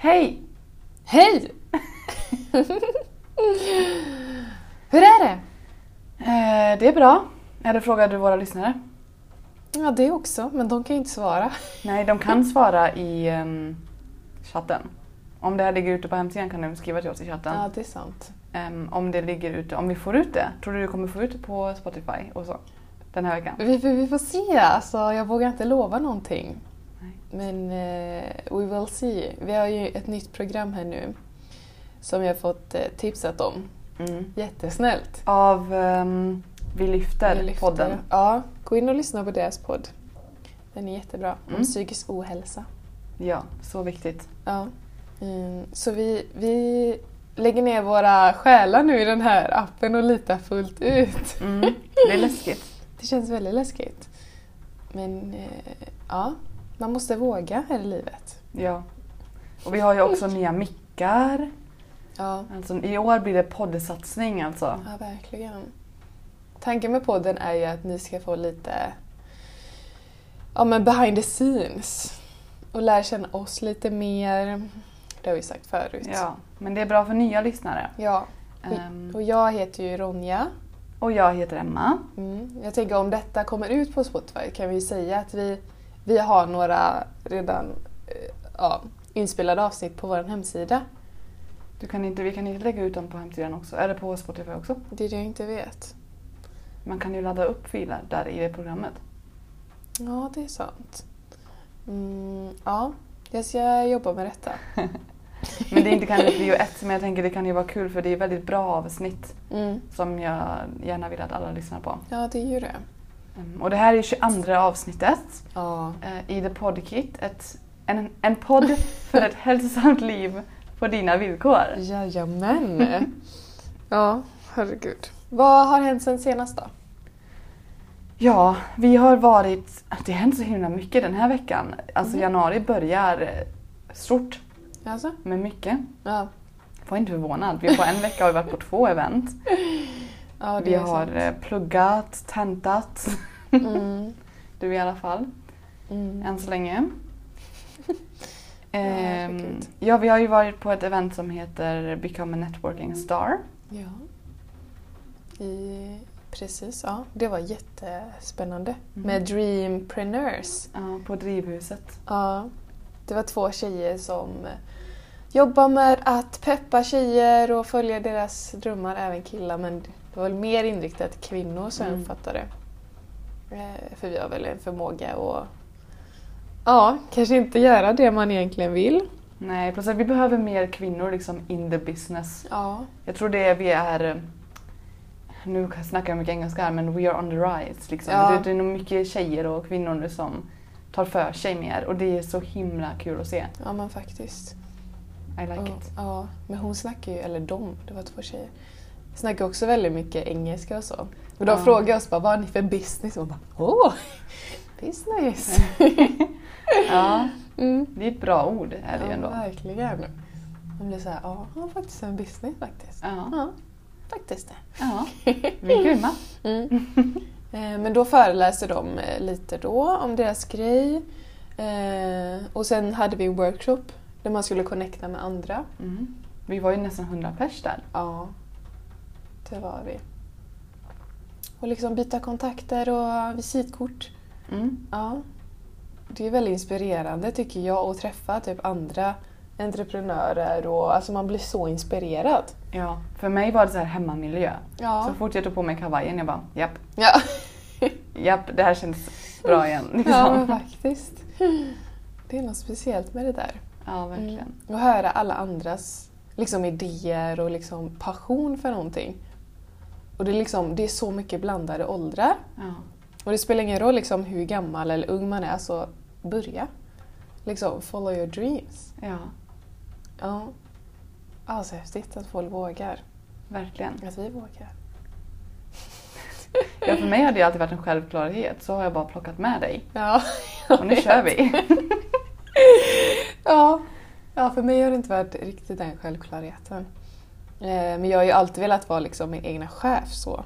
Hej! Hej! Hur är det? Eh, det är bra. Eller frågar du våra lyssnare? Ja, det också, men de kan ju inte svara. Nej, de kan svara i ehm, chatten. Om det här ligger ute på hemsidan kan de skriva till oss i chatten. Ja, det är sant. Ehm, om det ligger ute, om vi får ut det. Tror du du kommer få ut det på Spotify och så? Den här veckan? Vi, vi, vi får se, alltså, jag vågar inte lova någonting. Men eh, we will see. Vi har ju ett nytt program här nu som jag fått eh, tipsat om. Mm. Jättesnällt. Av ehm, Vi lyfter, Vi lyfter. podden. Ja, gå in och lyssna på deras podd. Den är jättebra. Om Mm. psykisk ohälsa. Ja, så viktigt. Ja. Mm, så vi, vi lägger ner våra själar nu i den här appen och litar fullt ut. Mm. Det är läskigt. Det känns väldigt läskigt. Men eh, ja, man måste våga här i livet. Ja. Och vi har ju också nya mickar. Ja, Alltså, I år blir det poddsatsning alltså. ja verkligen. Tanken med podden är ju att ni ska få lite ja, men behind the scenes och lära känna oss lite mer. Det har vi sagt förut. Ja, men det är bra för nya lyssnare. ja. Ehm, Och jag heter ju Ronja. och jag heter Emma. Mm. Jag tänker om detta kommer ut på Spotify kan vi säga att vi, vi har några redan eh, ja, inspelade avsnitt på vår hemsida. Du kan inte, vi kan inte lägga ut dem på hemsidan också. Eller på Spotify också. Det är det jag inte vet. Man kan ju ladda upp filer där i det programmet. Ja, det är sant. Mm, ja, jag ska jobba med detta. Men det är inte kanske prio ett, men jag tänker det kan ju vara kul för det är väldigt bra avsnitt Mm. som jag gärna vill att alla lyssnar på. Ja, det är ju det. Mm, Och det här är 22 avsnittet Ja. eh, i The Podkit. Ett, en, en podd för ett hälsosamt liv på dina villkor. Jajamän. ja, herregud. Vad har hänt sen senast då? Ja, vi har varit... Det har hänt så himla mycket den här veckan. Alltså Mhm. januari börjar stort Alltså? med mycket. Ja, Var inte förvånad. Vi på en vecka har vi varit på två event. ja det Vi har sant. eh, pluggat, tentat. Mm. Du i alla fall, Mm. än så länge. Ehm, ja, vi har ju varit på ett event som heter Become a Networking Star. Ja. I, precis, ja. Det var jättespännande. Mm. Med Dreampreneurs. Ja, på Drivhuset. Ja. Det var två tjejer som jobbar med att peppa tjejer och följa deras drömmar, även killar. Men det var väl mer inriktat kvinnor som jag Mm. uppfattade det. Eh, För vi har väl en förmåga att Ja, kanske inte göra det man egentligen vill. Nej, plus att vi behöver mer kvinnor liksom in the business. Ja, Jag tror det är vi är... Nu snackar jag mycket engelska här, men we are on the rise. Liksom. Ja. Det, det är nog mycket tjejer och kvinnor nu som tar för sig mer och det är så himla kul att se. ja men faktiskt. I like Ja, it. ja, men hon snackar ju, eller de, det var två tjejer, snackar också väldigt mycket engelska och så. Och de Ja. frågade oss bara, vad har ni för business? Och hon bara, åh, business! Ja, mm. det är ett bra ord är det ja, ändå. verkligen. Man blir såhär, ja, jag har faktiskt en business faktiskt. Ja. Ja, faktiskt det. ja, vi är grymma. Mm. Eh, Men då föreläste de eh, lite då om deras grej. Eh, Och sen hade vi en workshop där man skulle connecta med andra. Mm. Vi var ju nästan 100 pers där. Ja, det var vi. Och liksom byta kontakter och visitkort. Mm. Ja. Det är väldigt inspirerande tycker jag att träffa typ andra entreprenörer och alltså man blir så inspirerad. Ja, för mig var det så här hemmamiljö. Ja. Så fort jag tog på mig kavajen, jag bara japp, Ja, japp, det här känns bra igen. Liksom. ja faktiskt. Det är något speciellt med det där. Ja, verkligen. Mm. Och höra alla andras liksom, idéer och liksom, passion för någonting. Och det är, liksom, det är så mycket blandade åldrar. Ja. Och det spelar ingen roll liksom, hur gammal eller ung man är, så börja. Liksom, follow your dreams. ja, Ja. Ja, så häftigt att folk vågar. verkligen. Att vi vågar. Ja, för mig har det alltid varit en självklarhet. Så har jag bara plockat med dig. Ja. Och nu kör vi. ja. ja, för mig har det inte varit riktigt den självklarheten. Eh, Men jag har ju alltid velat vara liksom min egna chef så.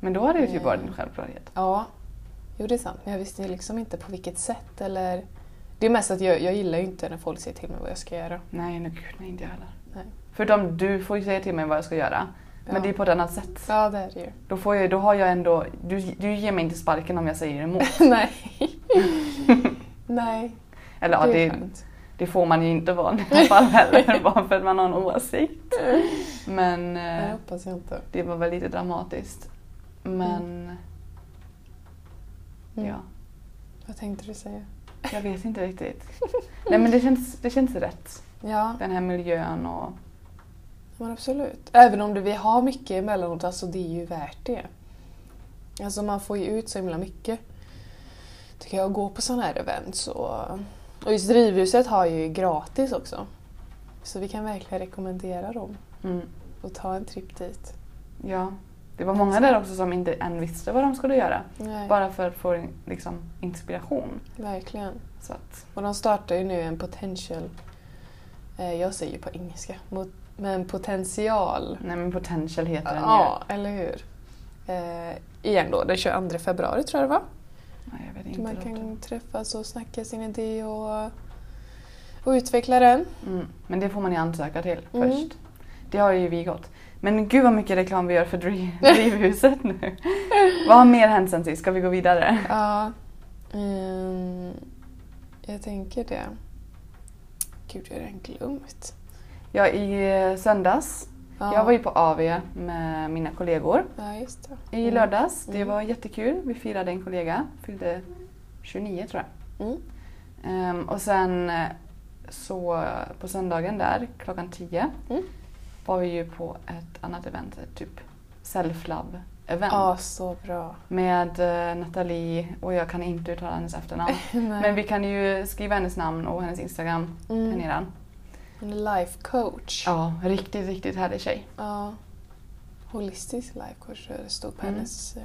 Men då har det ju typ varit en självklarhet. Ja, jo det är sant. Men jag visste liksom inte på vilket sätt eller Det är mest att jag, jag gillar ju inte när folk säger till mig vad jag ska göra. Nej, nej, gud, nej inte jag heller. Nej. Förutom du får ju säga till mig vad jag ska göra. Ja. Men det är på ett annat sätt. Ja, det är det ju. Då, får jag, då har jag ändå... Du, du ger mig inte sparken om jag säger emot. Nej. Nej, Eller ja, det det, är skönt. Det får man ju inte vara i alla fall heller. bara för att man har en åsikt. Men Det eh, hoppas jag inte. det var väl lite dramatiskt. Men Mm. ja, Vad tänkte du säga? jag vet inte riktigt. Nej men det känns, det känns rätt. Ja, Den här miljön och... men absolut. Även om det, vi har mycket emellanåt, alltså det är ju värt det. Alltså man får ju ut så himla mycket. Tycker jag, att gå på sådana här events. Och, och just Drivhuset har ju gratis också. Så vi kan verkligen rekommendera dem Mm, att ta en tripp dit. ja. Det var många där också som inte än visste vad de skulle göra. Nej, Bara för att få liksom, inspiration. verkligen. Så att, Och de startar ju nu en potential, eh, jag säger ju på engelska, mot, men potential. nej men potential heter den Ja, eller hur? Eh, igen då, den 22 februari tror jag det var. Nej. Man det kan låter- träffas och snacka sin idé och, och utveckla den. Mm, men det får man ju ansöka till Mm. först. Det har ju vi gått. Men gud vad mycket reklam vi gör för driv- Drivhuset nu. vad har mer hänt sen sist? Ska vi gå vidare? Ja, ehm, jag tänker det. Gud, jag har redan glömt. Ja, i eh, söndags. Ja, Jag var ju på AV med mina kollegor ja det. i Mm. lördags. Det Mm. var jättekul. Vi firade en kollega. Fyllde 29 tror jag. Mm. Ehm, och sen eh, så på söndagen där klockan 10 Mm. var vi ju på ett annat event, typ self-love event. Ja, så bra. Med eh, Nathalie, och jag kan inte uttala hennes efternamn. Men vi kan ju skriva hennes namn och hennes Instagram här mm. nedan. En life coach. Ja, riktigt, riktigt härlig tjej. Ja. Holistisk life coach tror jag det stod på Mm. hennes eh,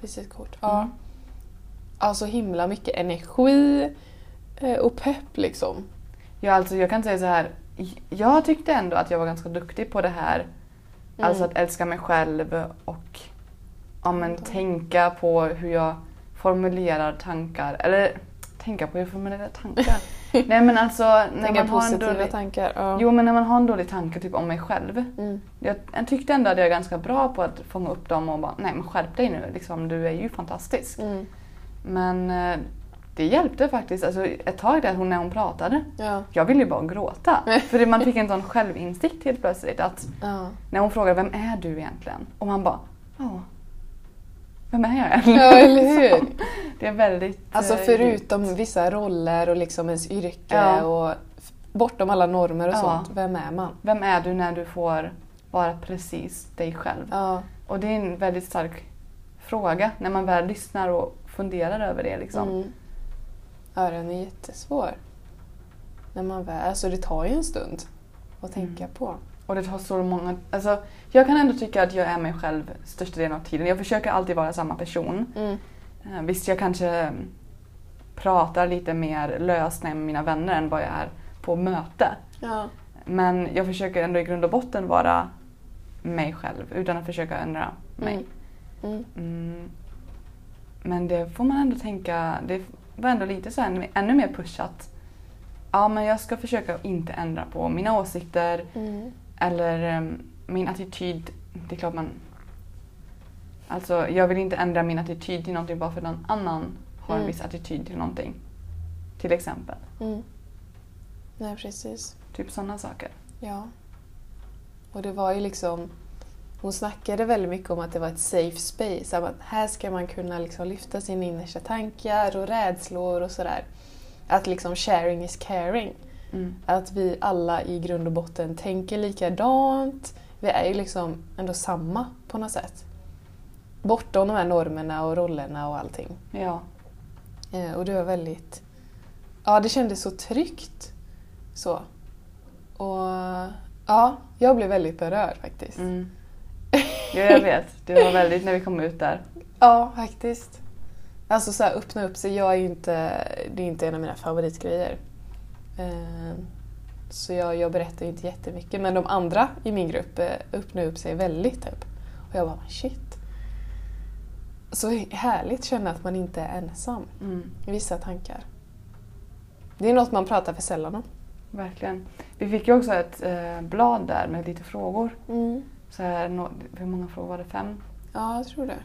visitkort. Ja. Mm. ja, så himla mycket energi eh, och pepp liksom. Ja, alltså jag kan säga så här. Jag tyckte ändå att jag var ganska duktig på det här. Mm. Alltså att älska mig själv och ja, men, Mm. tänka på hur jag formulerar tankar. Eller tänka på hur jag formulerar tankar. Nej men alltså när Tänka man har en positiva dålig... tankar. Ja. Jo men när man har en dålig tanke typ om mig själv. Mm. Jag, jag tyckte ändå att jag är ganska bra på att fånga upp dem och bara nej men skärp dig nu liksom, du är ju fantastisk. Mm. Men eh, det hjälpte faktiskt, alltså ett tag där hon, när hon pratade. Ja. Jag ville ju bara gråta. För man fick en sån självinsikt helt plötsligt att Ja. när hon frågade vem är du egentligen? Och man bara ja, vem är jag egentligen? ja, eller hur? Det är väldigt Alltså eh, förutom djupt. vissa roller och liksom ens yrke Ja. och bortom alla normer och Ja. sånt, vem är man? Vem är du när du får vara precis dig själv? Ja. Och det är en väldigt stark fråga när man väl lyssnar och funderar över det. Liksom. Mm. Ja, den är jättesvår. När man väl, alltså det tar ju en stund att tänka Mm. på. Och det tar så många... Alltså, jag kan ändå tycka att jag är mig själv största delen av tiden. Jag försöker alltid vara samma person. Mm. Eh, Visst, jag kanske mm, pratar lite mer löst med mina vänner än vad jag är på möte. Ja. Men jag försöker ändå i grund och botten vara mig själv utan att försöka ändra mig. Mm. Mm. Mm. Men det får man ändå tänka, det var ändå lite så här, ännu mer pushat. Ja, men jag ska försöka inte ändra på mina åsikter Mm. eller min attityd. Det är klart man... Alltså, jag vill inte ändra min attityd till någonting bara för att någon annan har en Mm. viss attityd till någonting. Till exempel. Mm. Nej, precis. Typ sådana saker. Ja. Och det var ju liksom... Hon snackade väldigt mycket om att det var ett safe space. Att här ska man kunna liksom lyfta sina innersta tankar och rädslor och sådär. Att liksom sharing is caring. Mm. Att vi alla i grund och botten tänker likadant. Vi är ju liksom ändå samma på något sätt. Bortom de här normerna och rollerna och allting. Ja. Eh, och det var väldigt... Ja, det kändes så tryggt. Så. Och ja, jag blev väldigt berörd faktiskt. Mm. ja, jag vet. Det var väldigt när vi kom ut där. Ja, faktiskt. Alltså så här, öppna upp sig. Jag är inte, det är inte en av mina favoritgrejer. Så jag, jag berättar inte jättemycket. Men de andra i min grupp eh, öppnar upp sig väldigt. Typ. Och jag bara shit. Så härligt att känna att man inte är ensam Mm. i vissa tankar. Det är något man pratar för sällan om. Verkligen. Vi fick ju också ett eh, blad där med lite frågor. Mm. Så här, nå- hur många frågor var det? Fem? Ja, jag tror det.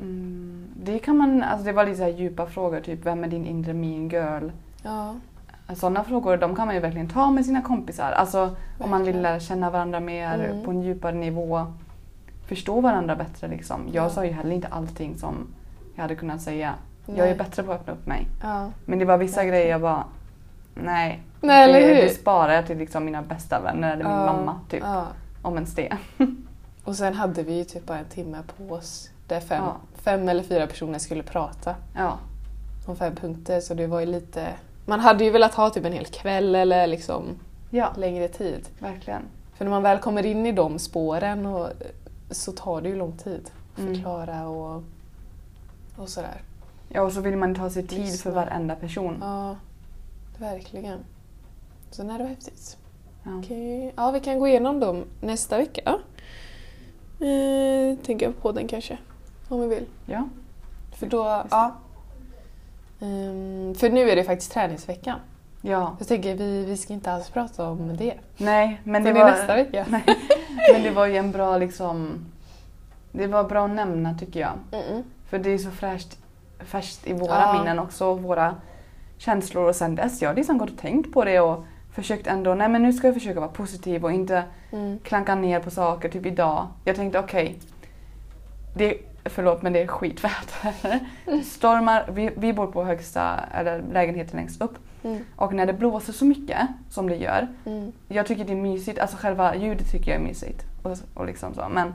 Mm, det kan man, alltså det var lite så djupa frågor, typ vem är din inre mean girl? Ja, Sådana frågor de kan man ju verkligen ta med sina kompisar. Alltså om man vill Verkligen. lära känna varandra mer Mm. på en djupare nivå. Förstå varandra bättre liksom. Jag Ja. sa ju heller inte allting som jag hade kunnat säga. Jag är Nej. bättre på att öppna upp mig. ja. Men det var vissa Verkligen. grejer jag bara, nej. Nej, det, det sparar jag till liksom mina bästa vänner eller min Ja, mamma typ. Om ens det. Och sen hade vi ju typ bara en timme på oss där fem, fem eller fyra personer skulle prata Ja, om fem punkter. Så det var ju lite... Man hade ju velat ha typ en hel kväll eller liksom ja längre tid. verkligen. För när man väl kommer in i de spåren och, så tar det ju lång tid att Mm. förklara och, och sådär. Ja, och så vill man ta sig tid Lyssna. för varenda person. Ja, verkligen. Så nej, det var häftigt. Ja. Okej. Ja, vi kan gå igenom dem nästa vecka. Eh, tänker jag på den kanske. Om vi vill. ja. För då, ja. Ehm, för nu är det faktiskt träningsveckan. ja. Jag tänker vi, vi ska inte alls prata om det. Nej, men det det var... nästa vecka. Nej, men det var ju en bra liksom... Det var bra att nämna tycker jag. Mm-mm. För det är så fräscht, färskt i våra Ja. minnen också, våra känslor. Och sen dess, jag har liksom gått och tänkt på det och försökt ändå, nej men nu ska jag försöka vara positiv och inte Mm. klanka ner på saker. Typ idag, jag tänkte okej, det Förlåt men det är skitväder. Stormar, vi, vi bor på högsta, eller lägenheten längst upp. Mm. Och när det blåser så mycket som det gör. Mm. Jag tycker det är mysigt, alltså själva ljudet tycker jag är mysigt. Och, och liksom så. Men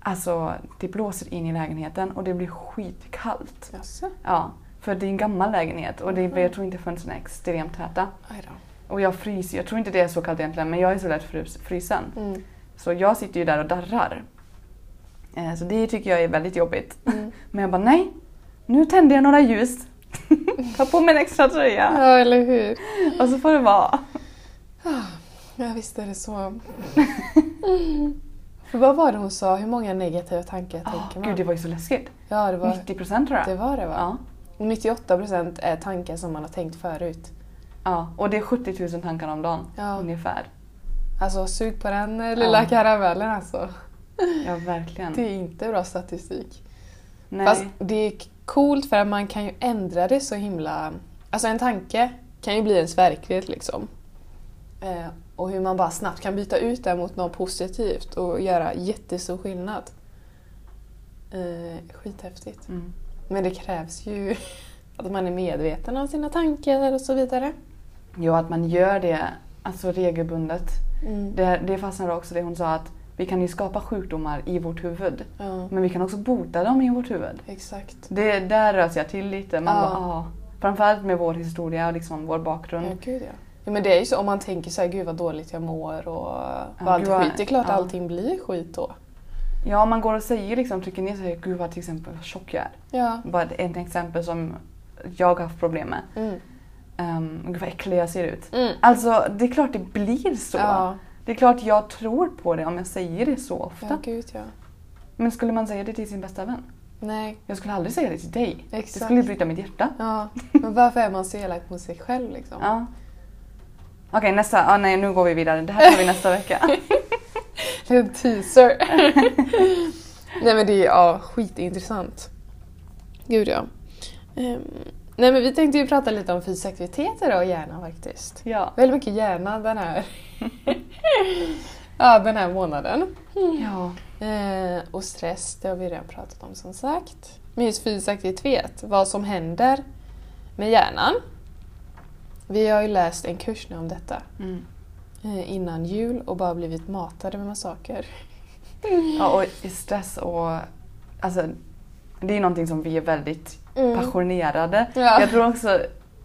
alltså det blåser in i lägenheten och det blir skitkallt. Jaså? Ja, för det är en gammal lägenhet och det, Mhm. jag tror inte fönstren är extremt täta. Och jag fryser, jag tror inte det är så kallt egentligen men jag är så lätt frys, frysen. Mm. Så jag sitter ju där och darrar. Eh, Så det tycker jag är väldigt jobbigt. Mm. Men jag bara nej, nu tänder jag några ljus. Ta på mig en extra tröja. Ja, eller hur? Och så får det vara. Ja, visst är det så. För vad var det hon sa? Hur många negativa tankar Oh, tänker man? gud, det var ju så läskigt. Ja, det var 90 procent tror jag. det, var det va? Ja. Och 98 procent är tankar som man har tänkt förut. ja, och det är 70 000 tankar om dagen Ja. ungefär. Alltså sug på den eh, lilla Ja. karamellen alltså. Ja, verkligen. Det är inte bra statistik. Nej. Fast det är coolt för att man kan ju ändra det så himla... Alltså en tanke kan ju bli ens verklighet liksom. Eh, och hur man bara snabbt kan byta ut det mot något positivt och göra jättestor skillnad. Eh, skithäftigt. Mm. Men det krävs ju att man är medveten om sina tankar och så vidare. Jo, att man gör det alltså regelbundet. Mm. Det, det fastnade också det hon sa att vi kan ju skapa sjukdomar i vårt huvud. Ja, Men vi kan också bota dem i vårt huvud. exakt. Det, där rös jag till lite. Man Ja. bara, ah. Framförallt med vår historia och liksom vår bakgrund. Ja, gud ja. ja. Men det är ju så om man tänker så här, gud vad dåligt jag mår och, och allt skit. Det är klart ja. allting blir skit då. Ja, man går och säger liksom, trycker ner sig, gud vad till exempel vad tjock jag är. Ja. Bara ett exempel som jag har haft problem med. Mm. Um, gud vad äcklig jag ser ut. Mm. Alltså det är klart det blir så. Ja. Det är klart jag tror på det om jag säger det så ofta. ja, gud ja. Men skulle man säga det till sin bästa vän? Nej, Jag skulle aldrig säga det till dig. Det exakt. skulle bryta mitt hjärta. Ja, men varför är man så elak mot sig själv liksom? Ja. Okej, nästa. Ah, nej, nu går vi vidare. Det här tar vi nästa vecka. En teaser. Nej men det är ja, skitintressant. Gud ja. Ehm, nej men vi tänkte ju prata lite om fysisk aktivitet idag och hjärnan faktiskt. Ja. Väldigt mycket hjärna den här, ja, den här månaden. Ja. Eh, och stress, det har vi redan pratat om som sagt. Men just fysisk aktivitet, vad som händer med hjärnan. Vi har ju läst en kurs nu om detta Mm. eh, innan jul och bara blivit matade med saker. ja. Och stress och... Alltså, det är någonting som vi är väldigt Mm. passionerade. Ja. Jag tror också...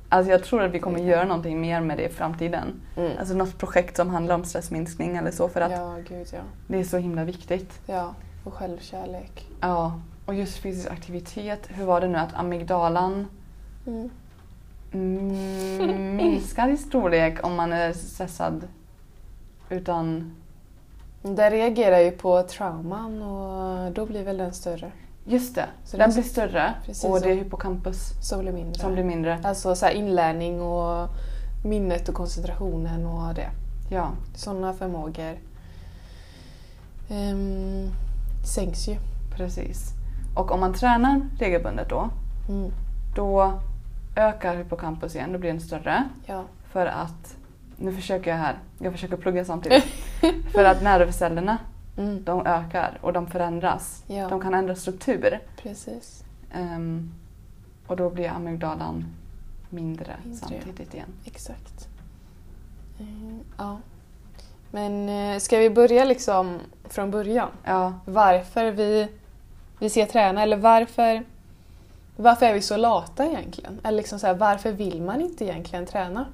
Alltså jag tror att vi kommer göra någonting mer med det i framtiden. Mm. Alltså något projekt som handlar om stressminskning eller så för att Ja, gud ja. det är så himla viktigt. Ja, och självkärlek. Ja. Och just fysisk aktivitet. Hur var det nu att amygdalan Mm. mm, minskar i storlek om man är stressad? Utan... Den reagerar ju på trauman och då blir väl den större. Just det, Så den det- blir större Precis och det är hippocampus som blir mindre. som blir mindre. Alltså så inlärning och minnet och koncentrationen och det. Ja, Sådana förmågor um, sänks ju. precis. Och om man tränar regelbundet då, Mm. då ökar hippocampus igen, då blir den större. Ja. För att, nu försöker jag här, jag försöker plugga samtidigt. för att nervcellerna, Mm. de ökar och de förändras. Ja. De kan ändra struktur. Precis. Ehm, och då blir amygdalan mindre, Mindre, samtidigt igen. Exakt. Mm, ja. Men eh, ska vi börja liksom från början? Ja, Varför vi, vi ska träna eller varför, varför är vi så lata egentligen? Eller liksom så här, varför vill man inte egentligen träna?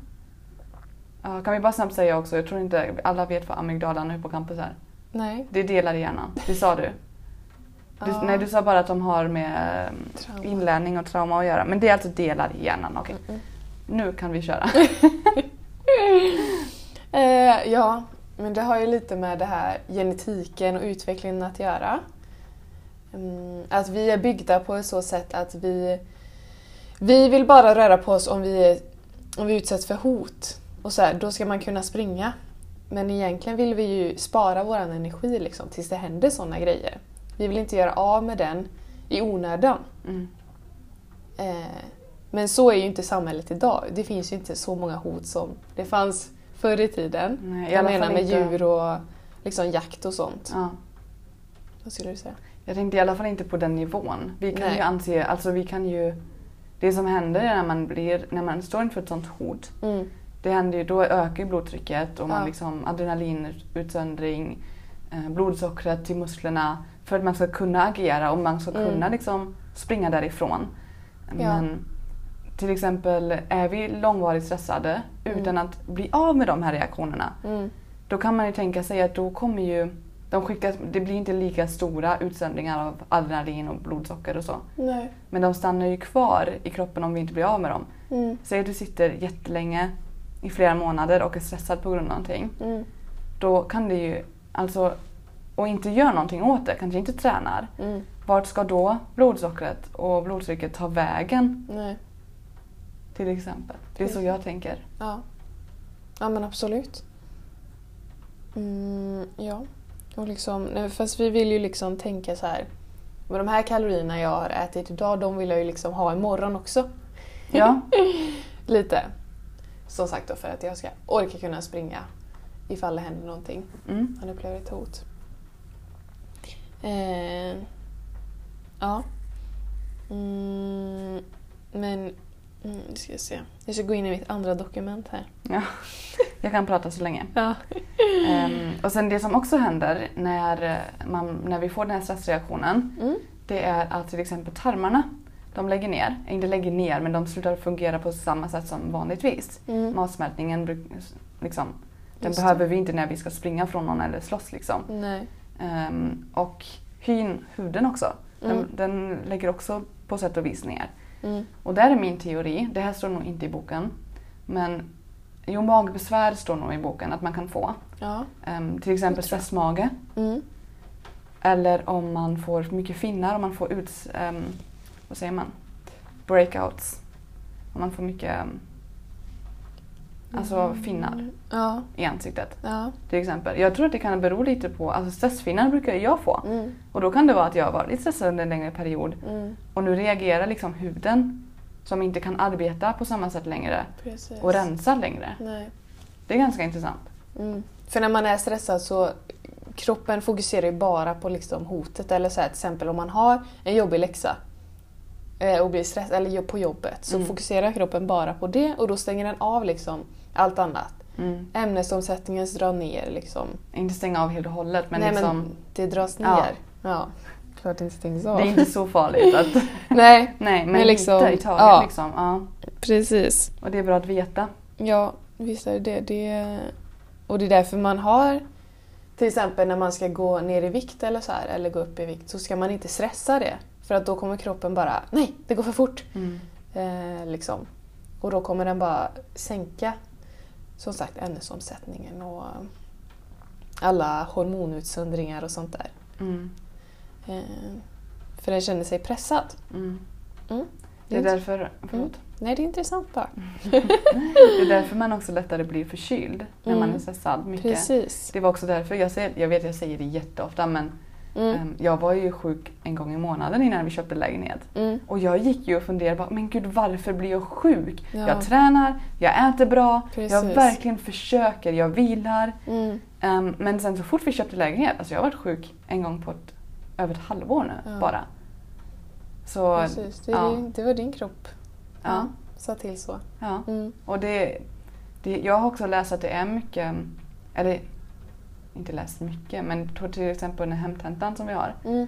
ja, kan vi bara snabbt säga också, jag tror inte alla vet vad amygdalan och hippocampus är. Nej. Det delar i hjärnan, det sa du. du Ja. Nej, du sa bara att de har med Trauma. inlärning och trauma att göra. Men det är alltså delar i hjärnan, okej. Mm. Nu kan vi köra. Eh, ja, men det har ju lite med det här genetiken och utvecklingen att göra. Mm, att vi är byggda på ett så sätt att vi, vi vill bara röra på oss om vi, om vi utsätts för hot. Och så här, då ska man kunna springa. Men egentligen vill vi ju spara vår energi liksom, tills det händer sådana grejer. Vi vill inte göra av med den i onödan. Mm. Eh, men så är ju inte samhället idag. Det finns ju inte så många hot som det fanns förr i tiden. Nej, i Jag menar med inte- djur och liksom jakt och sånt. Ja. Vad skulle du säga? Jag tänkte i alla fall inte på den nivån. Vi kan Nej. ju anse, alltså vi kan ju... Det som händer när man, blir, när man står inför ett sånt hot, Mm. Det händer ju, då ökar ju blodtrycket och man Ja. liksom adrenalinutsöndring, eh, blodsockret till musklerna för att man ska kunna agera och man ska Mm. kunna liksom springa därifrån. Ja. Men till exempel är vi långvarigt stressade Mm. utan att bli av med de här reaktionerna Mm. då kan man ju tänka sig att då kommer ju de skickas, det blir inte lika stora utsöndringar av adrenalin och blodsocker och så. Nej. Men de stannar ju kvar i kroppen om vi inte blir av med dem. Mm. Säg att du sitter jättelänge i flera månader och är stressad på grund av någonting. Mm. Då kan det ju, alltså, och inte gör någonting åt det, kanske inte tränar. Mm. Vart ska då blodsockret och blodtrycket ta vägen Nej. till exempel? Det är så jag tänker. Ja. Ja men absolut. Mm, ja. Och liksom, fast vi vill ju liksom tänka så här. Men de här kalorierna jag har ätit idag, de vill jag ju liksom ha imorgon också. Ja, Lite. Som sagt då för att jag ska orka kunna springa ifall det händer någonting. mm. Man upplever ett hot. Eh, ja. Mm, men, mm, nu ska jag se. Jag ska gå in i mitt andra dokument här. ja. jag kan prata så länge. Ja. Ehm, och sen det som också händer när, man, när vi får den här stressreaktionen Mm. det är att till exempel tarmarna de lägger ner, inte lägger ner men de slutar fungera på samma sätt som vanligtvis. Mm. Matsmältningen liksom, den Just det. behöver vi inte när vi ska springa från någon eller slåss. Liksom. Ehm, och hyn, huden också, Mm. den, den lägger också på sätt och vis ner. Mm. Och där är min teori, det här står nog inte i boken, men jo magbesvär står nog i boken att man kan få. Ja. Ehm, till exempel stressmage. Mm. Eller om man får mycket finnar, om man får ut, ehm, vad säger man, breakouts. Om man får mycket, ehm, alltså finnar Ja. i ansiktet Ja. till exempel. Jag tror att det kan bero lite på, alltså stressfinnar brukar jag få. Mm. Och då kan det vara att jag har varit stressad under en längre period Mm. och nu reagerar liksom huden som inte kan arbeta på samma sätt längre Precis. och rensa längre. Nej. Det är ganska intressant. Mm. För när man är stressad så kroppen fokuserar ju bara på liksom hotet. Eller så här, till exempel om man har en jobbig läxa och blir stressad, eller på jobbet, så Mm. fokuserar kroppen bara på det och då stänger den av liksom allt annat. Mm. Ämnesomsättningen drar ner liksom. Inte stänga av helt och hållet men Nej liksom, men det dras ner. Ja. Ja. Klart det stängs av. det är inte så farligt. Att, Nej, nej men, Men liksom, lite i taget ja. liksom. Ja. precis. Och det är bra att veta. Ja, visst är det det. det. Och det är därför man har, till exempel när man ska gå ner i vikt eller så här, eller gå upp i vikt, så ska man inte stressa det. För att då kommer kroppen bara, nej, det går för fort. Mm. Eh, liksom. Och då kommer den bara sänka, som sagt, ämnesomsättningen och alla hormonutsöndringar och sånt där. Mm. Eh, För den känner sig pressad. Mm. Mm. Det är därför, förlåt. Nej, det är intressant bara. Det är därför man också lättare blir förkyld när man Mm. är stressad mycket. Precis. Det var också därför, jag, säger, jag vet jag säger det jätteofta men Mm. ehm, jag var ju sjuk en gång i månaden innan vi köpte lägenhet. Mm. Och jag gick ju och funderade bara, men gud varför blir jag sjuk? Ja. Jag tränar, jag äter bra, jag Precis. verkligen försöker, jag vilar. Mm. Ehm, men sen så fort vi köpte lägenhet, alltså jag har varit sjuk en gång på ett, över ett halvår nu Ja. bara. Så, Precis. Det, ja. det var din kropp. ja, Sa till så. ja. Mm. Och det, det, jag har också läst att det är mycket, eller inte läst mycket, men till exempel den här hemtentan som vi har. Mm.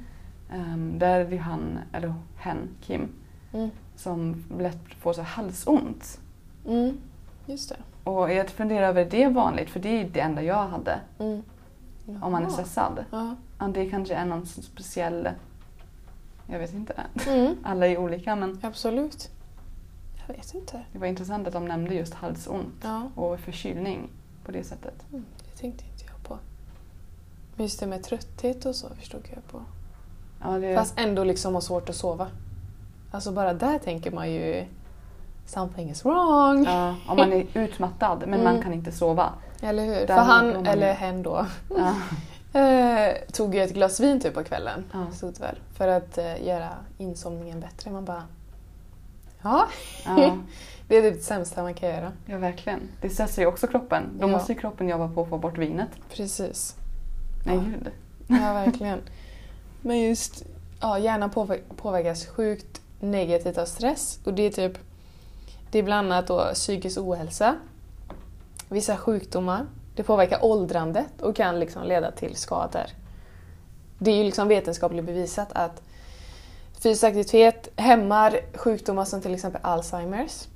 ehm, där är det han, eller hen, Kim, Mm. som lätt får så halsont. Mm. Just det. Och jag funderar över är det vanligt, för det är det enda jag hade Mm. om man är stressad. Ja, det kanske är någon speciell, jag vet inte. Mm. Alla är olika men Absolut. Jag vet inte. det var intressant att de nämnde just halsont Ja, och förkylning på det sättet. mm. det tänkte inte jag på. Men just det med trötthet och så förstod jag på. Ja, det, Fast ändå liksom ha svårt att sova. Alltså bara där tänker man ju something is wrong. ja, om man är utmattad men man Mm. kan inte sova. Eller hur? Där För han, man eller hen då, Ja. eh, tog ju ett glas vin typ på kvällen. Ja. Stod väl. För att eh, göra insomningen bättre. Man bara... Ja, Ja, det är det sämsta man kan göra. ja, verkligen. Det stressar ju också kroppen. Då måste ju kroppen jobba på att få bort vinet. Precis. Nej, Ja. gud. Ja, verkligen. Men just ja, hjärnan påver- påverkas sjukt negativt av stress. Och det är typ det är bland annat då psykisk ohälsa, vissa sjukdomar, det påverkar åldrandet och kan liksom leda till skador. Det är ju liksom vetenskapligt bevisat att fysisk aktivitet hämmar sjukdomar som till exempel Alzheimers.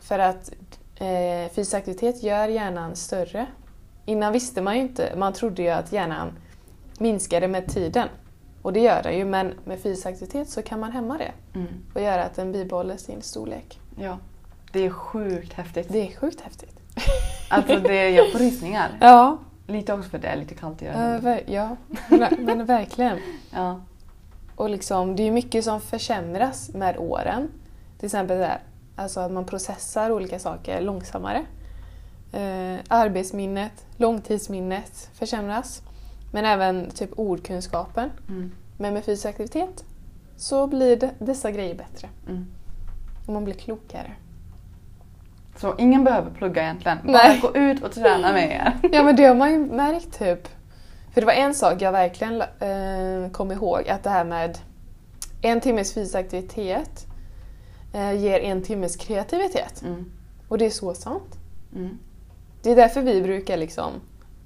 För att eh, fysisk aktivitet gör hjärnan större. Innan visste man ju inte, man trodde ju att hjärnan minskade med tiden. Och det gör den ju, men med fysisk aktivitet så kan man hämma det Mm. och göra att den bibehåller sin storlek. Ja. Det är sjukt häftigt. Det är sjukt häftigt. Alltså det, jag får rysningar. Ja, Lite också för det är lite kallt i öronen. ja men verkligen. Ja. Och liksom, det är ju mycket som försämras med åren. Till exempel det här, alltså att man processar olika saker långsammare. Eh, arbetsminnet, långtidsminnet försämras. Men även typ ordkunskapen. Mm. Men med fysisk aktivitet så blir det, dessa grejer bättre. Mm. Och man blir klokare. Så ingen behöver plugga egentligen. Bara Nej. gå ut och träna med er. Ja men det har man ju märkt typ. För det var en sak jag verkligen eh, kom ihåg, att det här med en timmes fysisk aktivitet eh, ger en timmes kreativitet. Mm. Och det är så sant. Mm. Det är därför vi brukar liksom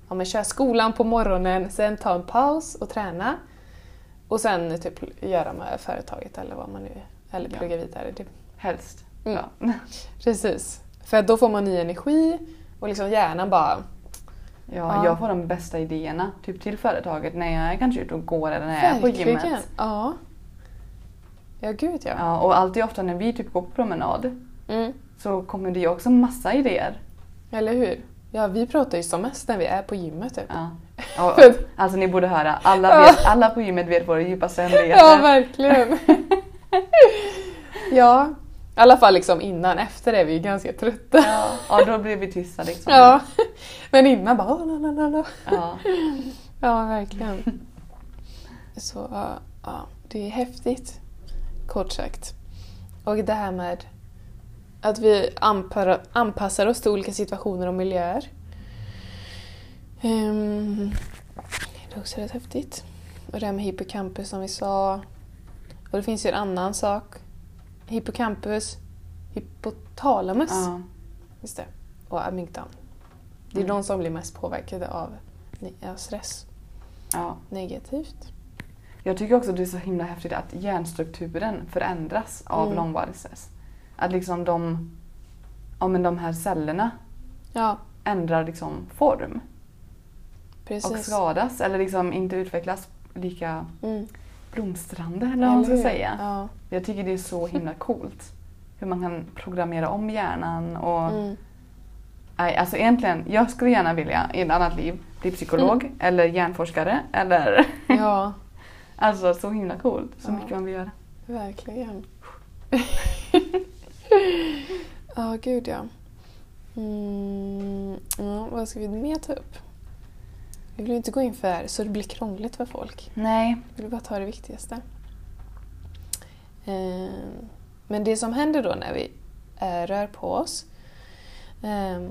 ja, men köra skolan på morgonen, sen ta en paus och träna. Och sen typ göra med företaget eller vad man nu eller Ja. plugga vidare. Det, Helst. Mm. Ja. precis. För då får man ny energi och liksom hjärnan bara Ja, Ja. jag får de bästa idéerna typ till företaget när jag är kanske ute och går eller när jag är på gymmet. Ja. Ja, gud ja. Ja, och alltid ofta när vi typ går på promenad Mm. så kommer det ju också massa idéer. Eller hur? Ja, vi pratar ju som mest när vi är på gymmet typ. Ja. Och, alltså ni borde höra, alla, vet, alla på gymmet vet våra djupaste hemligheter. Ja, verkligen. ja, i alla fall liksom innan. Efter är vi ju ganska trötta. Ja, ja, då blir vi tysta liksom. Ja. Men innan bara... "Åh, la, la, la, la." Ja. Ja, verkligen. Så ja, det är häftigt. Kort sagt. Och det här med att vi anpassar oss till olika situationer och miljöer. Ehm, det är också rätt häftigt. Och det här med hippocampus som vi sa. Och det finns ju en annan sak. Hippocampus, hypotalamus. Ja. Just det. Och amygdalan. Det är Mm. de som blir mest påverkade av, av stress. ja. Negativt. Jag tycker också att det är så himla häftigt att hjärnstrukturen förändras av Mm. långvarig stress. Att liksom de, ja, men de här cellerna Ja, ändrar liksom form och precis. skadas eller liksom inte utvecklas lika Mm. blomstrande eller vad man ska säga. Ja. Jag tycker det är så himla coolt. Hur man kan programmera om hjärnan och Mm. Nej, alltså egentligen, jag skulle gärna vilja i ett annat liv bli psykolog eller hjärnforskare eller ja. Alltså så himla coolt. Så Ja. mycket man vill göra. Verkligen. Ja, gud ja. Mm, ja. Vad ska vi mer ta upp? Vi vill ju inte gå in för så det blir krångligt för folk. Nej. Vi vill bara ta det viktigaste. Eh, Men det som händer då när vi eh, rör på oss eh,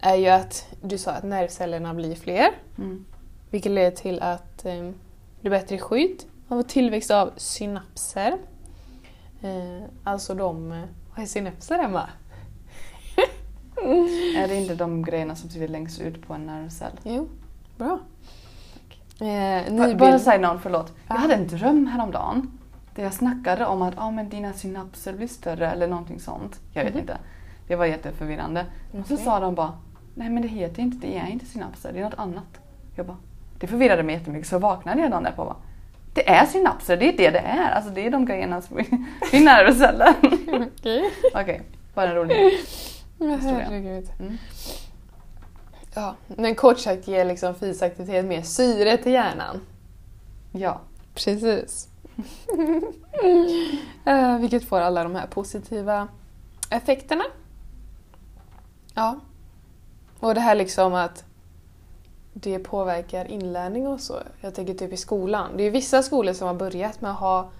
är ju att du sa att nervcellerna blir fler. Mm. Vilket leder till att eh, det blir bättre skydd av tillväxt av synapser. Eh, alltså de... Vad är synapser, Emma? Är det inte de grejerna som sitter längst ut på en nervcell? Jo, bra. Eh, nybild- Bara säga någon, förlåt. Jag Ja. hade en dröm häromdagen. Där jag snackade om att ah, men dina synapser blir större eller någonting sånt. Jag vet Mhm. inte. Det var jätteförvirrande. Och så sa de bara, nej men det heter inte, det är inte synapser, det är något annat. Jag bara, det förvirrade mig jättemycket så vaknade jag dagen därpå och bara, det är synapser, det är det det är. Alltså det är de grejerna som är i nervcellen. Okej. Okej, bara en rolig. Historia. herregud. Mm. Ja, men kort sagt ger liksom fysisk aktivitet mer syre till hjärnan. Ja. Precis. Eh, vilket får alla de här positiva effekterna. Ja. Och det här liksom att det påverkar inlärning och så. Jag tänker typ i skolan. Det är vissa skolor som har börjat med att ha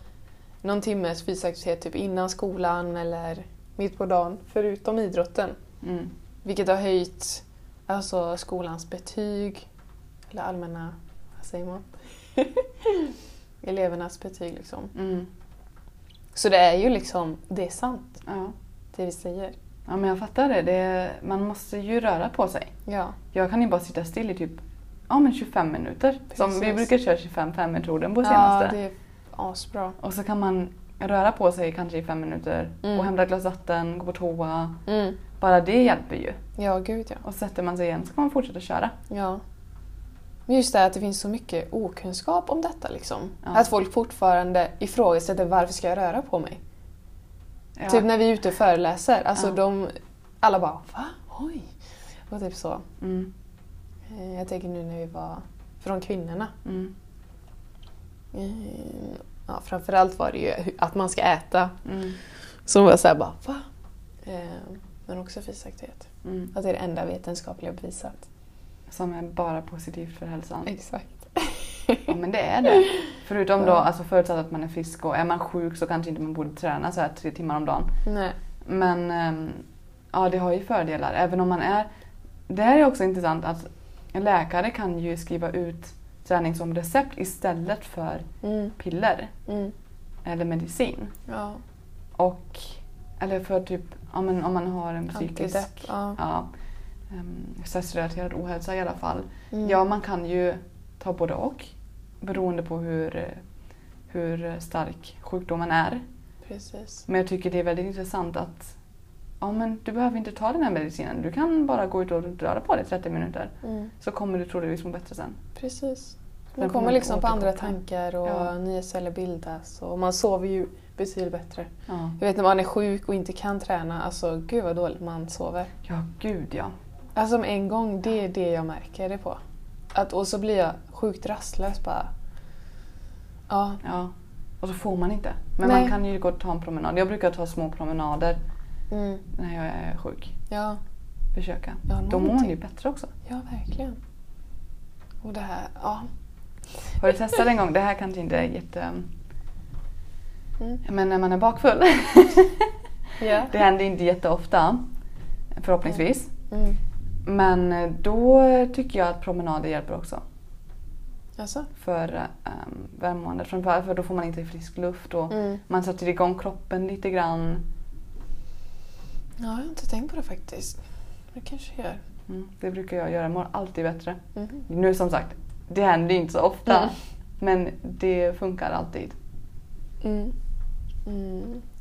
någon timmes fysisk aktivitet typ innan skolan eller mitt på dagen, förutom idrotten. Mm. Vilket har höjt alltså, skolans betyg, eller allmänna, vad säger man? Elevernas betyg liksom. Mm. Så det är ju liksom, det är sant Ja. det vi säger. Ja, men jag fattar det. det man måste ju röra på sig. Ja, Jag kan ju bara sitta still i typ ja, men 25 minuter. Som vi brukar köra 25 metoden på ja senaste. det är asbra. Och så kan man röra på sig kanske i fem minuter Mm. och hämta ett glas vatten, gå på toa. Mm. Bara det hjälper ju. Ja, gud ja. Och sätter man sig igen så kan man fortsätta köra. ja. Men just det här att det finns så mycket okunskap om detta liksom. Ja. Att folk fortfarande ifrågasätter varför ska jag röra på mig? Ja. Typ när vi är ute och föreläser. Alltså Ja. de, alla bara va? Oj! Och typ så. Mm. Eh, Jag tänker nu när vi var från kvinnorna. Mm. Eh, Ja, framförallt var det ju att man ska äta. Mm. Som var såhär bara va? Eh, Men också fysisk aktivitet. Mm. Att det är det enda vetenskapliga bevisat. Som är bara positivt för hälsan. Exakt. Ja men det är det. Förutom då, alltså förutsatt att man är frisk och är man sjuk så kanske inte man borde träna så här tre timmar om dagen. Nej. Men ehm, ja, det har ju fördelar. Även om man är... Det här är också intressant att en läkare kan ju skriva ut träning som recept istället för Mm. piller Mm. eller medicin. Ja. Och, eller för typ ja, men om man har en psykisk Antidepp. Ja. ja, um, stressrelaterad ohälsa i alla fall. Mm. Ja, man kan ju ta både och beroende på hur, hur stark sjukdomen är. Precis. Men jag tycker det är väldigt intressant att ja, men du behöver inte ta den här medicinen. Du kan bara gå ut och röra på dig 30 minuter. Mm. Så kommer du troligtvis må bättre sen. Precis. Man kommer liksom på andra tankar och Ja. nya celler bildas och man sover ju betydligt bättre. Ja, Jag vet när man är sjuk och inte kan träna, alltså gud vad dåligt man sover. ja gud ja. Alltså en gång, det är det jag märker det på. Att, och så blir jag sjukt rastlös bara. Ja, ja. Och så får man inte. Men Nej. man kan ju gå och ta en promenad. Jag brukar ta små promenader mm, när jag är sjuk. ja, Försöka. Ja, Då mår man ju bättre också. ja verkligen. Och det här, ja. Har du testat en gång? Det här kanske inte är jätte... Mm. Men när man är bakfull. Ja. det händer inte jätteofta. Förhoppningsvis. Mm. Men då tycker jag att promenader hjälper också. Alltså? För um, välmåendet. Framförallt för då får man inte frisk luft och Mm. man sätter igång kroppen lite grann. Ja, jag har inte tänkt på det faktiskt. Det kanske jag gör. Mm, det brukar jag göra. Jag mår alltid bättre. Mhm. Nu som sagt, det händer inte så ofta. Mm. Men det funkar alltid.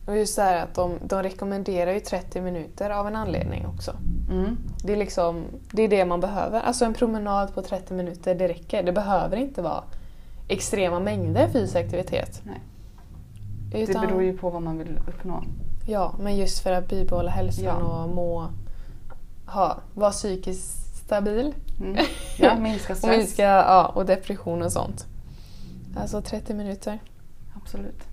Och just det här att de, de rekommenderar ju 30 minuter av en anledning också. Mm. Det är liksom det, är det man behöver. Alltså en promenad på 30 minuter, det räcker. Det behöver inte vara extrema mängder fysisk aktivitet. Nej. Utan, Det beror ju på vad man vill uppnå. Ja, men just för att bibehålla hälsan Ja. och må... Ha, vara psykiskt stabil. Mm. Ja, minska Och stress. minska ja, och depression och sånt. Alltså 30 minuter. Absolut.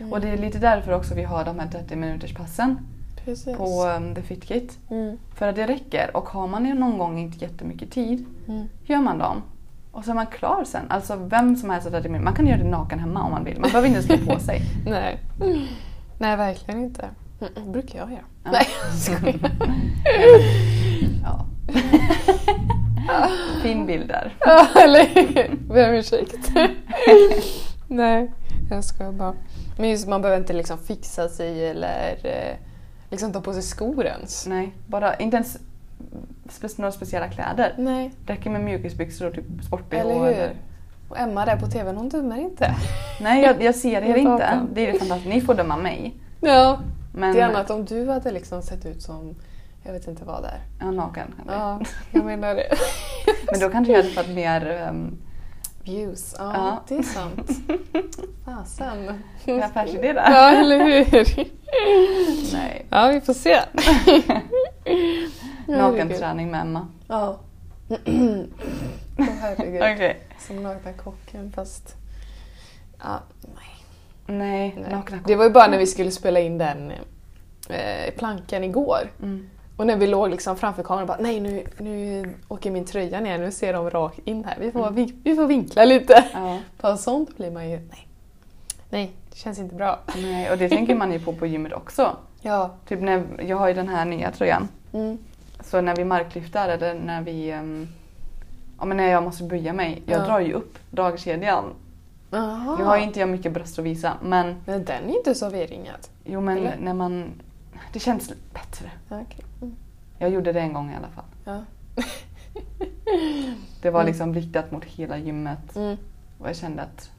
Mm. Och det är lite därför också vi har de här 30 minuters passen Precis. på um, The Fit Kit. Mm. För att det räcker och har man ju någon gång inte jättemycket tid Mm. gör man dem. Och så är man klar sen. Alltså vem som helst har 30 minuter. Man kan göra det naken hemma om man vill. Man behöver inte stå på sig. Nej. Nej, verkligen inte. Det brukar jag göra. Ja. Nej, jag skojar. Ja. fin bild där. Ja, eller hur? Ber om ursäkt. Nej, jag skojar bara. Men just man behöver inte liksom fixa sig eller eh, liksom ta på sig skor ens. Nej, bara inte ens några speciella kläder. Nej, Det räcker med mjukisbyxor och typ sport-bh. eller hur? Och Emma där på TVn, hon dömer inte. Nej, jag, jag ser er inte. Det är det fantastiska. Ni får döma mig. Ja, Men, det är annat om du hade liksom sett ut som, jag vet inte vad där. Ja, naken. kanske. Ja, jag menar det. Men då kanske jag hade fått mer um, Views, ja, Ja. det är sant. Fasen. affärsidé där. Ja, eller hur? Nej. Ja, vi får se. Nakenträning med Emma. Ja. Åh herregud. Okej. Som nakna kocken fast... Ja, nej. Nej, nej. nakna Det var ju bara när vi skulle spela in den eh, plankan igår. Mm. Och när vi låg liksom framför kameran bara nej nu, nu åker min tröja ner, nu ser de rakt in här. Vi får, vink- vi får vinkla lite. Ja. På sånt blir man ju, nej. Nej, det känns inte bra. Nej, och det tänker man ju på på gymmet också. Ja. Typ när, jag har ju den här nya tröjan. Mm. Så när vi marklyftar eller när vi... Um, ja men när jag måste böja mig. Jag Ja. drar ju upp dragkedjan. Aha. Nu har ju inte jag mycket bröst att visa men Men den är inte så V-ringad. jo men Eller? när man... Det känns bättre. Okej. Mm. Jag gjorde det en gång i alla fall. Ja. Det var Mm. liksom riktat mot hela gymmet. Mm. Och jag kände att...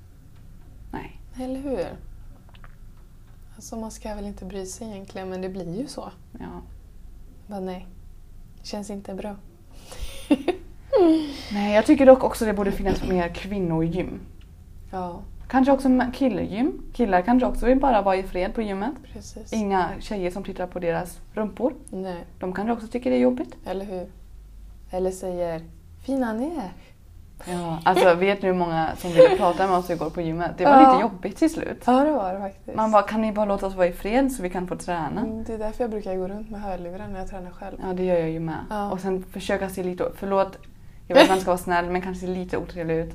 Nej. Eller hur? Alltså man ska väl inte bry sig egentligen men det blir ju så. Ja. Bara nej. Känns inte bra. Nej, jag tycker dock också det borde finnas mer kvinnogym. Ja, Kanske också killgym. Killar kanske också vill bara vara i fred på gymmet. precis. Inga tjejer som tittar på deras rumpor. Nej, De kanske också tycker det är jobbigt. eller hur? Eller säger fina ni är. Ja, alltså vet ni hur många som ville prata med oss igår på gymmet? Det var Ja. lite jobbigt till slut. Ja, det var det faktiskt. Man bara, kan ni bara låta oss vara i fred så vi kan få träna? Mm, det är därför jag brukar gå runt med hörlurar när jag tränar själv. Ja, det gör jag ju med. Ja. Och sen försöka se lite, förlåt, jag vet att man ska vara snäll men kanske se lite otrevlig ut.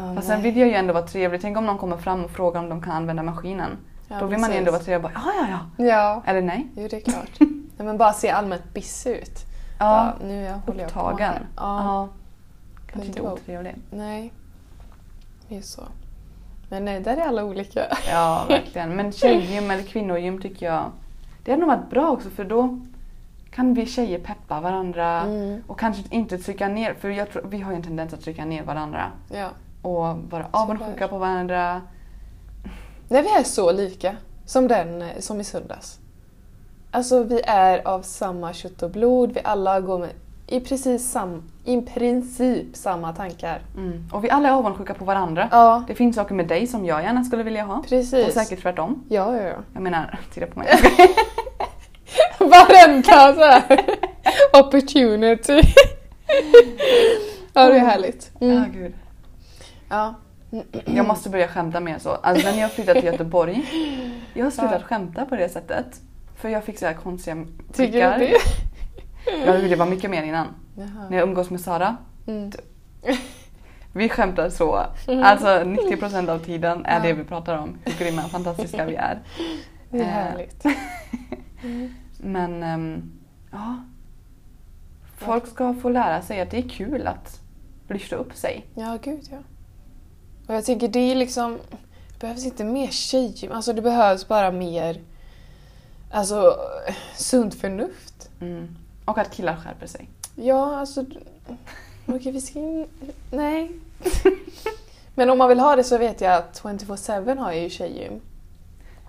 Ja, Fast sen vill jag ju ändå vara trevlig. Tänk om någon kommer fram och frågar om de kan använda maskinen. ja, Då vill man ju precis. ändå vara trevlig bara, ja ja ja. Ja, Eller nej. jo det är klart. Nej, men bara se allmänt biss ut. Ja, Bara, nu jag håller jag på upptagen. Ja. Ja, Kanske inte otrevlig. nej. Det är så. Men nej, där är alla olika. Ja, verkligen. Men tjejgym eller kvinnogym tycker jag, det hade nog varit bra också för då kan vi tjejer peppa varandra Mm. och kanske inte trycka ner, för jag tror, vi har ju en tendens att trycka ner varandra Ja. Och vara avundsjuka på varandra. Nej, vi är så lika. Som den eh, som i söndags. Alltså vi är av samma kött och blod. Vi alla går med i precis sam, i princip samma tankar. Mm. Och vi alla är avundsjuka på varandra. Ja, Det finns saker med dig som jag gärna skulle vilja ha. precis. Och säkert tvärtom. Ja, ja, ja. Jag menar, titta på mig. Varenda så här opportunity. ja, det är härligt. Ja, Mm. gud. Ja. Jag måste börja skämta mer så. Alltså när jag flyttade till Göteborg, jag har slutat Ja. skämta på det sättet. För jag fick så här konstiga Tycker prickar. du det? Ja, det var mycket mer innan. När Jaha. jag umgås med Sara, Mm. vi skämtar så. Alltså 90% av tiden är det vi pratar om. Hur grymma och fantastiska vi är. Det är Eh. härligt. Mm. Men ehm, ja. Folk ska få lära sig att det är kul att lyfta upp sig. Ja, gud ja. Och jag tänker det är liksom, det behövs inte mer tjejgym, alltså det behövs bara mer alltså, sunt förnuft. Mm. Och att killar skärper sig. Ja, alltså... Okej, vi ska... in- Nej. Men om man vill ha det så vet jag att 24-7 har ju tjejgym.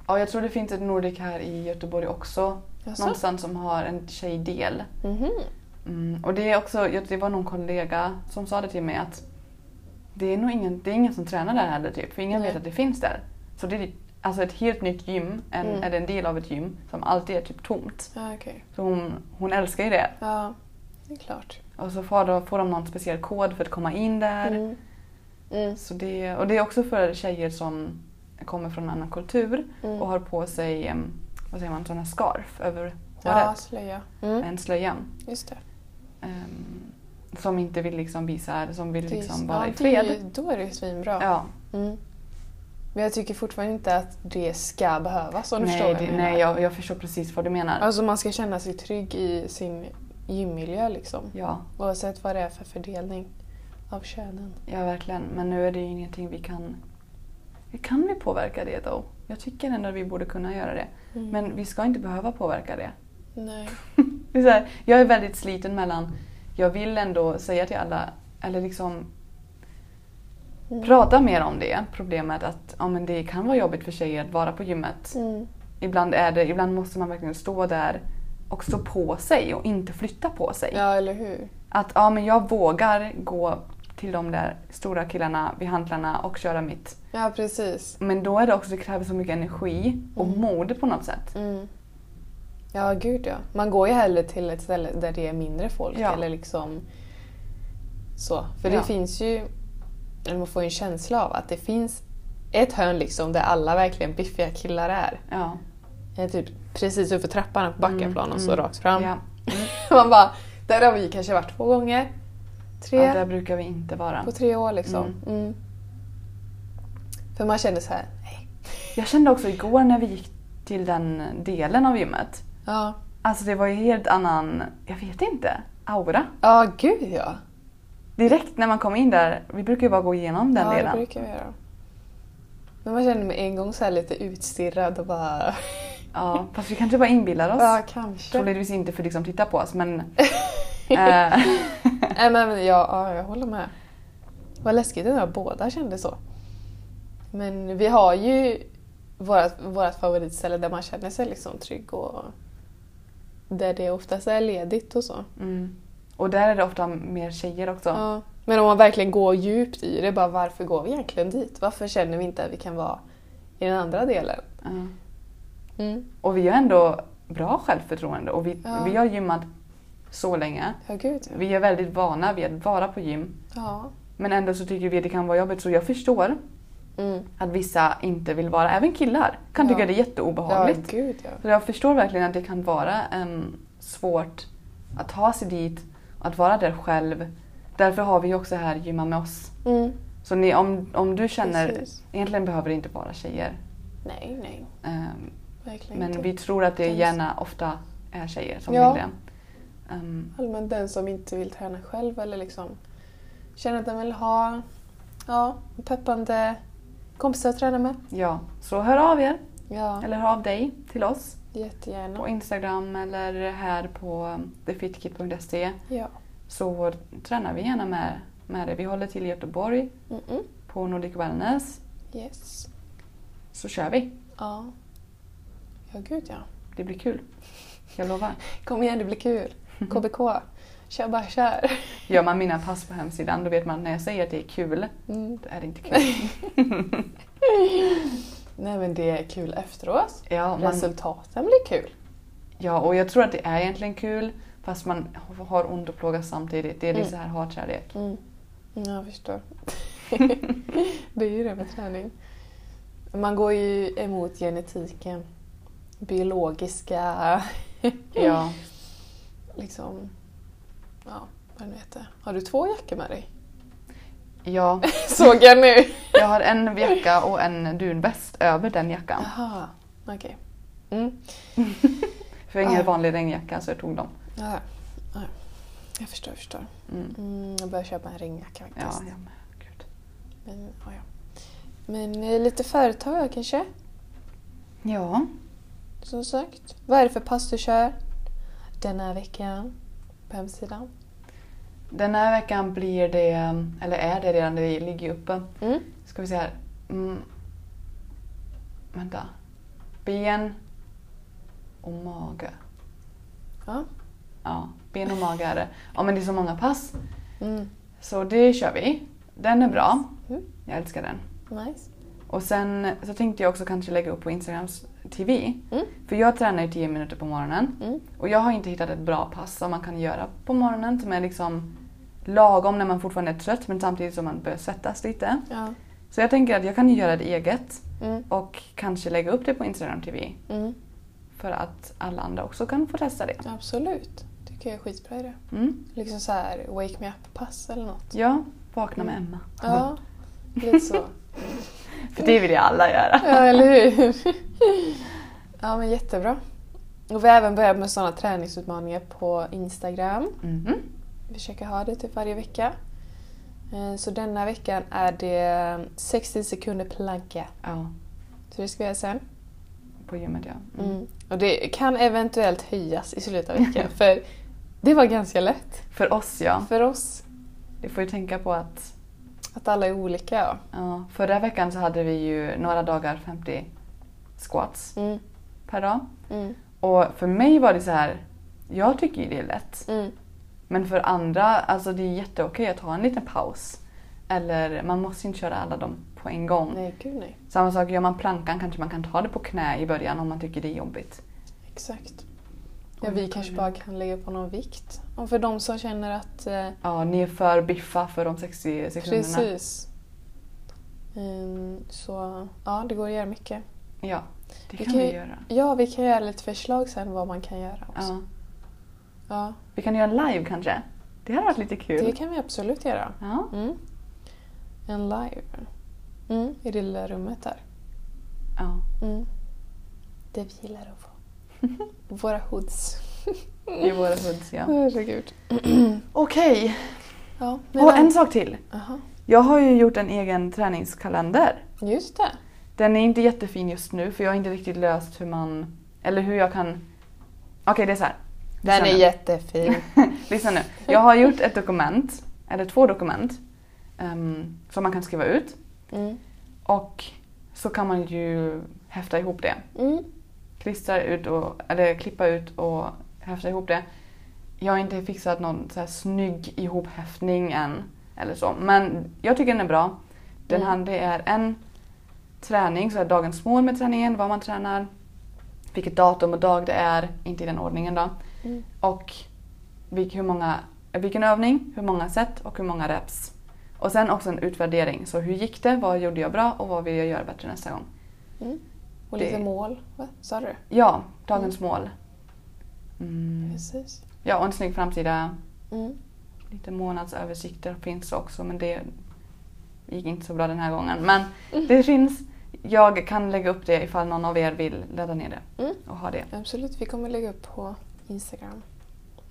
Ja, jag tror det finns ett Nordic här i Göteborg också. Jaså? Någonstans som har en tjejdel. Mhm. Mm. Och det är också, det var någon kollega som sa det till mig att det är nog ingen, det är ingen som tränar där heller typ. För ingen Nej. vet att det finns där. Så det är alltså ett helt nytt gym, en, Mm. eller en del av ett gym som alltid är typ tomt. Ja, okej. Så hon, hon älskar ju det. Ja, det är klart. Och så får, då, får de någon speciell kod för att komma in där. Mm. Mm. Så det, och det är också för tjejer som kommer från en annan kultur Mm. och har på sig vad säger man, såna scarf över håret. Ja, slöja. Mm. En slöja. Just det. em, som inte vill liksom visa, som vill liksom vara ja, i fred. det Då är det ju svinbra. Ja. Mm. Men jag tycker fortfarande inte att det ska behövas om du förstår Nej, vad jag menar. nej jag, jag förstår precis vad du menar. Alltså man ska känna sig trygg i sin gymmiljö liksom. Ja, Oavsett vad det är för fördelning av könen. ja, verkligen. Men nu är det ju ingenting vi kan... Kan vi påverka det då? Jag tycker ändå att vi borde kunna göra det. Mm. Men vi ska inte behöva påverka det. Nej. det är här, jag är väldigt sliten mellan... Jag vill ändå säga till alla, eller liksom Mm. prata mer om det problemet att ja, men det kan vara jobbigt för tjejer att vara på gymmet. Mm. Ibland, är det, ibland måste man verkligen stå där och stå på sig och inte flytta på sig. Ja, eller hur? Att ja, men jag vågar gå till de där stora killarna vid hantlarna och köra mitt. Ja, precis. Men då är det också, det kräver så mycket energi och Mm. mod på något sätt. Mm. Ja, gud ja. Man går ju hellre till ett ställe där det är mindre folk. Ja. Eller liksom så. För Ja. det finns ju, eller man får ju en känsla av att det finns ett hörn liksom där alla verkligen biffiga killar är. Ja. Eh, Typ precis uppför trappan på Backaplan och så mm. rakt fram. Ja. Man bara, där har vi kanske varit två gånger. Tre ja, där brukar vi inte vara. på tre år liksom. Mm. Mm. För man känner så här, nej. Jag kände också igår när vi gick till den delen av gymmet. Ja, Alltså det var ju helt annan, jag vet inte, aura. ja gud ja. Direkt när man kom in där, vi brukar ju bara gå igenom den ja, delen. det brukar vi göra. Men man känner med en gång så här lite utstirrad och bara... Ja, fast vi kanske bara inbillar oss. Ja, kanske. Troligtvis inte för liksom titta på oss men... eh, Nej men ja, ja, jag håller med. Vad läskigt det var, båda kände så. Men vi har ju vårt, vårt favoritställe där man känner sig liksom trygg och där det oftast är ledigt och så. mm. Och där är det ofta mer tjejer också. Ja. Men om man verkligen går djupt i det, bara varför går vi egentligen dit? Varför känner vi inte att vi kan vara i den andra delen? Ja. Mm. Och vi har ändå bra självförtroende och vi, Ja. vi har gymmat så länge. Ja, gud ja. Vi är väldigt vana vid att vara på gym. Men ändå så tycker vi att det kan vara jobbigt så jag förstår Mm. att vissa inte vill vara, även killar kan Ja. tycka det är Ja, jätteobehagligt. gud ja. Så jag förstår verkligen att det kan vara em, svårt att ta sig dit att vara där själv. Därför har vi ju också här Gymma med oss. Mm. Så ni, om, om du känner, Precis. egentligen behöver det inte vara tjejer. Nej, nej. Em, Verkligen men inte. vi tror att det gärna ofta är tjejer som Ja. vill det. Allmänt den som inte vill träna själv eller liksom känner att den vill ha ja, peppande kompisar att träna med. ja, så hör av er. Ja, Eller hör av dig till oss jättegärna. på Instagram eller här på thefitkit.se Ja. så tränar vi gärna med, med det. Vi håller till i Göteborg Mm-mm. på Nordic Wellness. Yes. Så kör vi. Ja. Ja, gud ja. Det blir kul. Jag lovar. Kom igen, det blir kul. KBK. Kör bara kör. Gör man mina pass på hemsidan då vet man när jag säger att det är kul, Mm. då är det inte kul. Nej men det är kul efteråt. Ja, man, Resultaten blir kul. ja, och jag tror att det är egentligen kul fast man har ont och plågas samtidigt. Det är lite Mm. så här hatkärlek. Mm. Ja, jag förstår. det är ju det med träning. Man går ju emot genetiken. Biologiska... Ja. liksom... Ja, vad nu heter. Har du två jackor med dig? ja, Såg jag nu! jag har en jacka och en dunväst över den jackan. Jaha, okej. Mm. För jag har ingen Ah. vanlig regnjacka så jag tog dem. Ja, ja. Jag förstår, jag förstår. Mm. Mm, jag börjar köpa en regnjacka Ja, faktiskt. jag med. Gud. Men, ja, ja. Men eh, lite företag kanske? Ja, Som sagt. Vad är det för pass du kör den här veckan på hemsidan? Den här veckan blir det, eller är det redan, det ligger uppe. Mm. Ska vi se här. Mm. Vänta. Ben och mage. Ja. Ja, ben och mage är det. Ja men det är så många pass. Mm. Så det kör vi. Den är bra. Mm. Jag älskar den. Nice. Och sen så tänkte jag också kanske lägga upp på Instagrams TV. Mm. För jag tränar ju 10 minuter på morgonen. Mm. Och jag har inte hittat ett bra pass som man kan göra på morgonen som är liksom lagom när man fortfarande är trött men samtidigt som man börjar svettas lite. Ja. Så jag tänker att jag kan göra det eget Mm. och kanske lägga upp det på Instagram TV Mm. för att alla andra också kan få testa det. Absolut. Tycker jag är skitbra idé. Mm. Liksom så här wake me up-pass eller något. Ja, vakna med Emma. Ja, lite så. För det vill ju alla göra. Ja, eller hur? Ja, men jättebra. Och vi har även börjat med sådana träningsutmaningar på Instagram. Mhm. Vi försöker ha det typ varje vecka. Eh, Så denna veckan är det 60 sekunder planka. Ja, Så det ska vi göra sen. på gymmet ja. Mm. Och det kan eventuellt höjas i slutet av veckan för det var ganska lätt För oss ja. för oss. Vi får ju tänka på att Att alla är olika. Ja. ja, förra veckan så hade vi ju några dagar 50 squats Mm. per dag. Mm. Och för mig var det så här, jag tycker ju det är lätt. Men för andra, alltså det är jätteokej att ha en liten paus. Eller man måste inte köra alla dem på en gång. Nej, gud nej. Samma sak, gör man plankan kanske man kan ta det på knä i början om man tycker det är jobbigt. Exakt. Ja, vi kanske bara kan lägga på någon vikt. Och för de som känner att... Eh, Ja, ni är för biffa för de 60 sekunderna. precis. Mm, så ja, det går att göra mycket. Ja, det Vi kan vi göra. Ja, vi kan göra lite förslag sen vad man kan göra också. Ja. Ja, Vi kan göra en live kanske. Det hade varit lite kul. det kan vi absolut göra. Ja. Mm. En live. Mm, I det lilla rummet där. ja. Mm. Det vi gillar att få. Våra hoods. I våra hoods ja. Herregud. Okej, Ja, men och en sak till. Aha. Jag har ju gjort en egen träningskalender. Just det. Den är inte jättefin just nu för jag har inte riktigt löst hur man... Eller hur jag kan... Okej, det är så här. Den Lyssna är nu. jättefin. Lyssna nu. Jag har gjort ett dokument, eller två dokument, ehm, som man kan skriva ut. Mm. Och så kan man ju häfta ihop det. Mm. Klistra ut och, eller klippa ut och häfta ihop det. Jag har inte fixat någon så här snygg ihophäftning än. Eller så. Men jag tycker den är bra. Den Mm. här, det är en träning, så här dagens mål med träningen, vad man tränar, vilket datum och dag det är, inte i den ordningen då. Mm. Och vilk, hur många, vilken övning, hur många set och hur många reps. Och sen också en utvärdering. Så hur gick det? Vad gjorde jag bra och vad vill jag göra bättre nästa gång? Mm. Och Det- lite mål, va? Sa du? Ja, dagens mål. Mm. Precis. Ja, och en snygg framsida. Mm. Lite månadsöversikter finns också men det gick inte så bra den här gången. Men det finns. Jag kan lägga upp det ifall någon av er vill ladda ner det Mm. och ha det. Absolut, vi kommer lägga upp på Instagram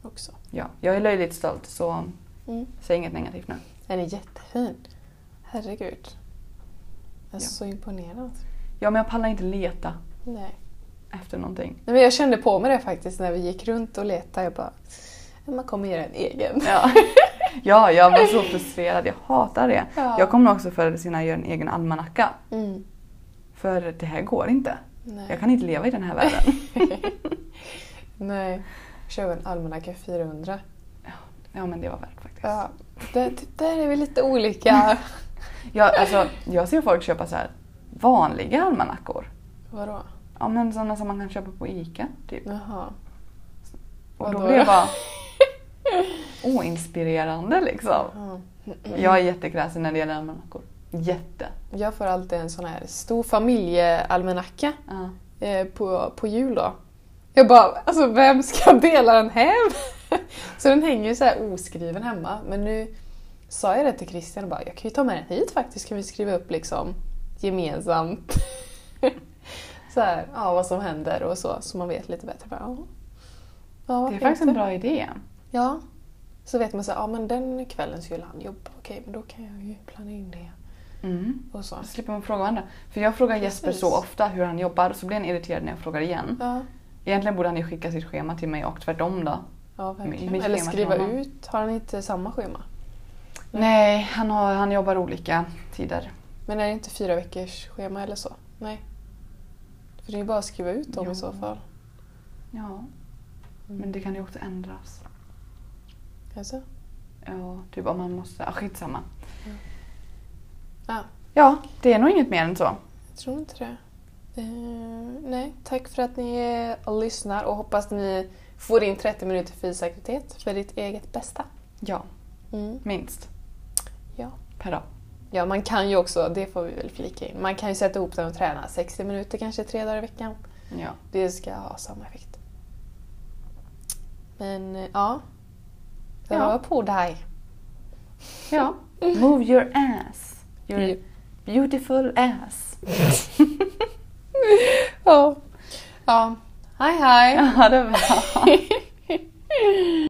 också. Ja, jag är löjligt stolt så Mm. säg inget negativt nu. Den är jättefin. Herregud. Jag är Ja. så imponerad. Ja, men jag pallar inte leta Nej. efter någonting. Nej, men jag kände på mig det faktiskt när vi gick runt och letade. Jag bara, man kommer göra en egen. Ja. ja, jag var så frustrerad. Jag hatar det. Ja. Jag kommer också förr eller senare göra en egen almanacka. Mm. För det här går inte. Nej. Jag kan inte leva i den här världen. Nej. Kör en almanacka 400. Ja, men det var värt faktiskt. Ja, det, det, där är vi lite olika. Jag, alltså, jag ser folk köpa så här vanliga almanackor. Vadå? Ja, men sådana som man kan köpa på ICA. Typ. Jaha. Och då Vadå blir jag då? bara oinspirerande liksom. Ja. Jag är jättekräsen när det gäller almanackor. Jätte. Jag får alltid en sån här stor familjealmanacka eh, på, på jul då. Jag bara, alltså vem ska dela den hem? Så den hänger ju så här oskriven hemma. Men nu sa jag det till Christian och bara, jag kan ju ta med den hit faktiskt. Kan vi skriva upp liksom gemensamt så här, ja, vad som händer och så. Så man vet lite bättre. Bara, ja. Det är faktiskt en bra idé. Ja. Så vet man så här, ja men den kvällen skulle han jobba. Okej, men då kan jag ju planera in det. Mm. Och så. Då slipper man fråga andra. För jag frågar Jesper Precis. så ofta hur han jobbar så blir han irriterad när jag frågar igen. Ja, Egentligen borde han ju skicka sitt schema till mig och tvärtom då. ja verkligen. Eller skriva ut. Har han inte samma schema? Nej, han, har, han jobbar olika tider. Men är det inte fyra veckors schema eller så? Nej. För det är ju bara att skriva ut dem Jo. i så fall. Ja, men det kan ju också ändras. Alltså? Ja, typ om man måste... Ja, skitsamma. Ja, Ja, det är nog inget mer än så. jag tror inte det. Eh, nej, tack för att ni lyssnar och hoppas ni får in 30 minuter fysisk aktivitet för ditt eget bästa. Ja. Mm. Minst. Ja. Per dag. ja, man kan ju också, det får vi väl flika in, man kan ju sätta ihop den och träna 60 minuter kanske tre dagar i veckan. Ja. Det ska ha samma effekt. Men eh, ja, det Ja. var på dig. Ja. Move your ass. Your beautiful ass. Ja. Ja. Hej hej! Ja, det var.